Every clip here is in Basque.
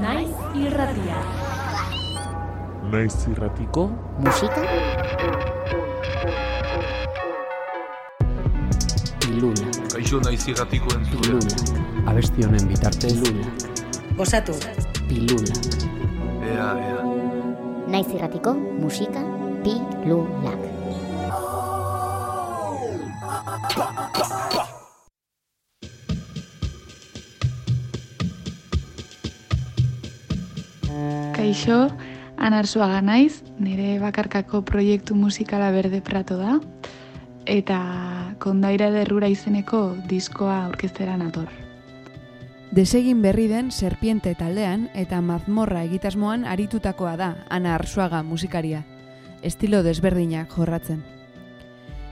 Naiz irratia. Naiz irratiko musika Lula, Kaixo naiz irratiko entzule. Lula, abesti honen bitartez Lula, Gozatu. Pilula. Ea, ea. Naiz irratiko musika Pilulak. Kaixo, anarzuaga naiz, nire bakarkako proiektu musikala berde prato da, eta kondaira derrura izeneko diskoa orkestera nator. Desegin berri den serpiente taldean eta mazmorra egitasmoan aritutakoa da Ana Arsuaga musikaria, estilo desberdinak jorratzen.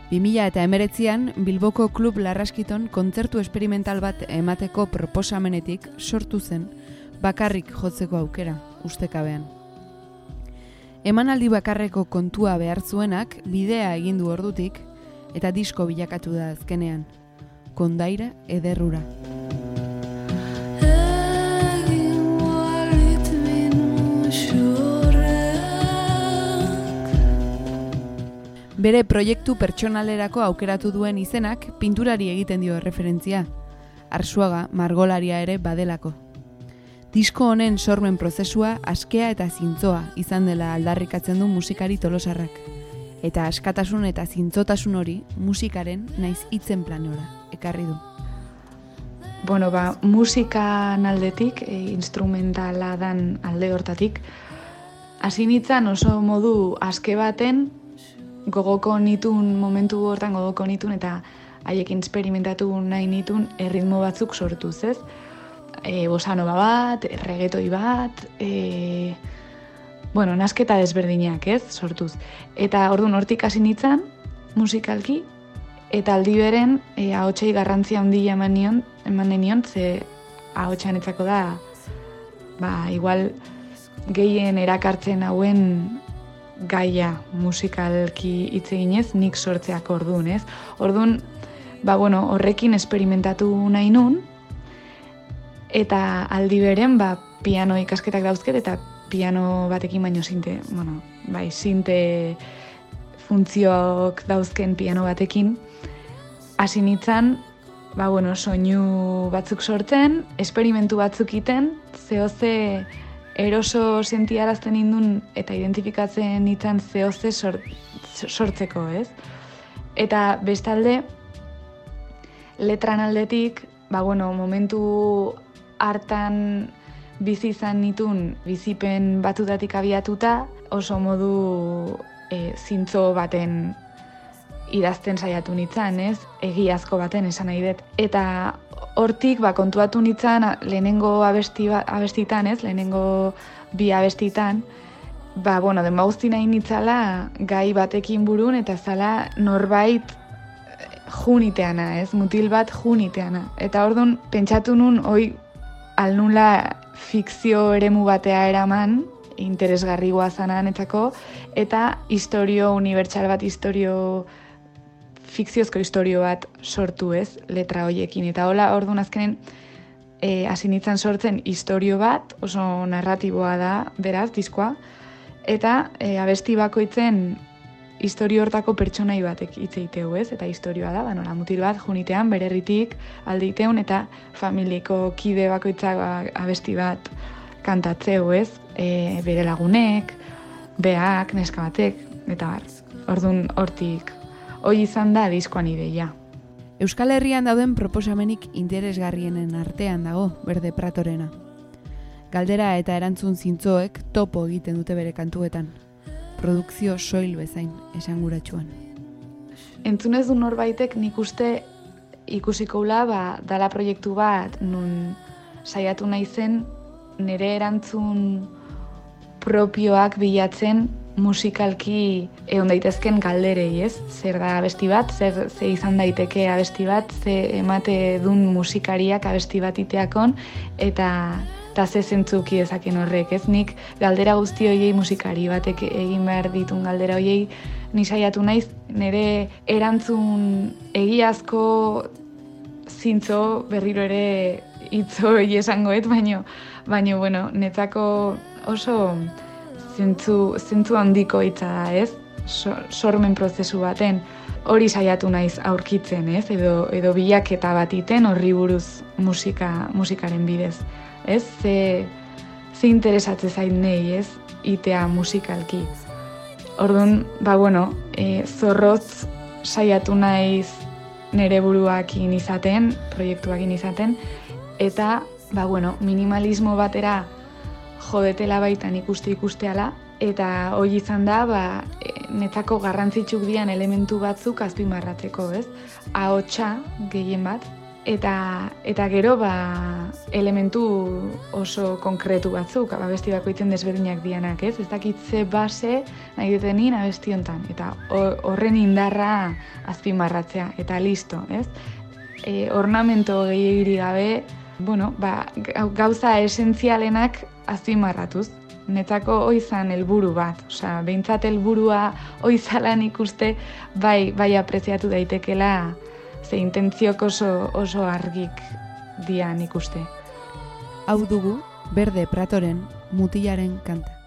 2000 eta emeretzian Bilboko Klub Larraskiton kontzertu esperimental bat emateko proposamenetik sortu zen bakarrik jotzeko aukera, ustekabean. Emanaldi bakarreko kontua behar zuenak bidea egin du ordutik eta disko bilakatu da azkenean. Kondaira ederrura. Bere proiektu pertsonalerako aukeratu duen izenak pinturari egiten dio referentzia. Arsuaga margolaria ere badelako. Disko honen sormen prozesua askea eta zintzoa izan dela aldarrikatzen du musikari tolosarrak. Eta askatasun eta zintzotasun hori musikaren naiz hitzen planora ekarri du. Bueno, ba, musikan aldetik, e, instrumentala dan alde hortatik, hasi nintzen oso modu aske baten, gogoko nitun momentu hortan gogoko nitun eta haiekin esperimentatu nahi nitun erritmo batzuk sortuz, ez? E, bosanova bat, regetoi bat, e, bueno, nasketa desberdinak, ez? Sortuz. Eta orduan hortik hasi nintzen, musikalki, eta aldi beren e, ahotsei garrantzia handia eman nion, eman nion, ze ahotsa netzako da, ba, igual gehien erakartzen hauen gaia musikalki hitz eginez, nik sortzeak orduan, ez? Orduan, ba, bueno, horrekin esperimentatu nahi nun, eta aldi beren, ba, piano ikasketak dauzket, eta piano batekin baino zinte, bueno, bai, zinte funtzioak dauzken piano batekin, hasi nintzen, ba, bueno, soinu batzuk sortzen, esperimentu batzuk iten, zehoze eroso sentiarazten indun eta identifikatzen nintzen zehoze sort, sortzeko, ez? Eta bestalde, letran aldetik, ba, bueno, momentu hartan bizi izan nitun bizipen batutatik abiatuta, oso modu e, zintzo baten idazten saiatu nitzan, ez? Egiazko baten esan nahi dut. Eta hortik ba, kontuatu nitzan lehenengo abesti, ba, abestitan, ez? Lehenengo bi abestitan, ba, bueno, den guzti nahi nitzala gai batekin burun eta zala norbait eh, juniteana, ez? Mutil bat juniteana. Eta orduan pentsatu nun, oi, alnula fikzio eremu batea eraman, interesgarri guazanan etako, eta historio unibertsal bat, historio fikziozko historio bat sortu ez, letra hoiekin. Eta hola, orduan azkenen, e, hasi nintzen sortzen historio bat, oso narratiboa da, beraz, diskoa, eta e, abesti bakoitzen historio hortako pertsonai batek hitz egiteu, ez? Eta historioa da, ba, nola, mutil bat, junitean, bererritik, alditeun, eta familiko kide bakoitzak ba, abesti bat kantatzeu, ez? E, bere lagunek, beak, neska batek, eta bar, orduan hortik, hoi izan da diskoan ideia. Euskal Herrian dauden proposamenik interesgarrienen artean dago, berde pratorena. Galdera eta erantzun zintzoek topo egiten dute bere kantuetan. Produkzio soil bezain esanguratsuan. Entzunez du norbaitek nik uste ikusiko ula, ba, dala proiektu bat nun saiatu nahi zen nire erantzun propioak bilatzen musikalki egon daitezken galderei, ez? Zer da abesti bat, zer ze izan daiteke abesti bat, ze emate dun musikariak abesti bat iteakon, eta eta ze zentzuki dezaken horrek, ez? Nik galdera guzti hoiei musikari batek egin behar ditun galdera hoiei ni saiatu naiz nire erantzun egiazko zintzo berriro ere itzoi esangoet, baino, baino, bueno, netzako oso zentzu, zentzu handiko hitza da, ez? sormen prozesu baten hori saiatu naiz aurkitzen, ez? Edo, edo bilaketa bat iten horri buruz musika, musikaren bidez, ez? Ze, ze interesatze zain nahi, ez? Itea musikalki. Orduan, ba bueno, e, zorrotz saiatu naiz nere buruakin izaten, proiektuakin izaten, eta, ba bueno, minimalismo batera jodetela baitan ikuste ikusteala, eta hori izan da, ba, netzako garrantzitsuk dian elementu batzuk azpimarratzeko, ez? Ahotsa gehien bat, eta, eta gero ba, elementu oso konkretu batzuk, abesti bakoitzen desberdinak dianak, ez? Ez dakitze base nahi dutenin abesti hontan, eta horren indarra azpimarratzea, eta listo, ez? E, ornamento gehiagiri gabe, bueno, ba, gauza esentzialenak azpimarratuz, netzako oizan helburu bat, osea, behintzat helburua oizalan ikuste bai bai apreziatu daitekela ze intentziok oso oso argik dian ikuste. Hau dugu Berde Pratoren mutilaren kanta.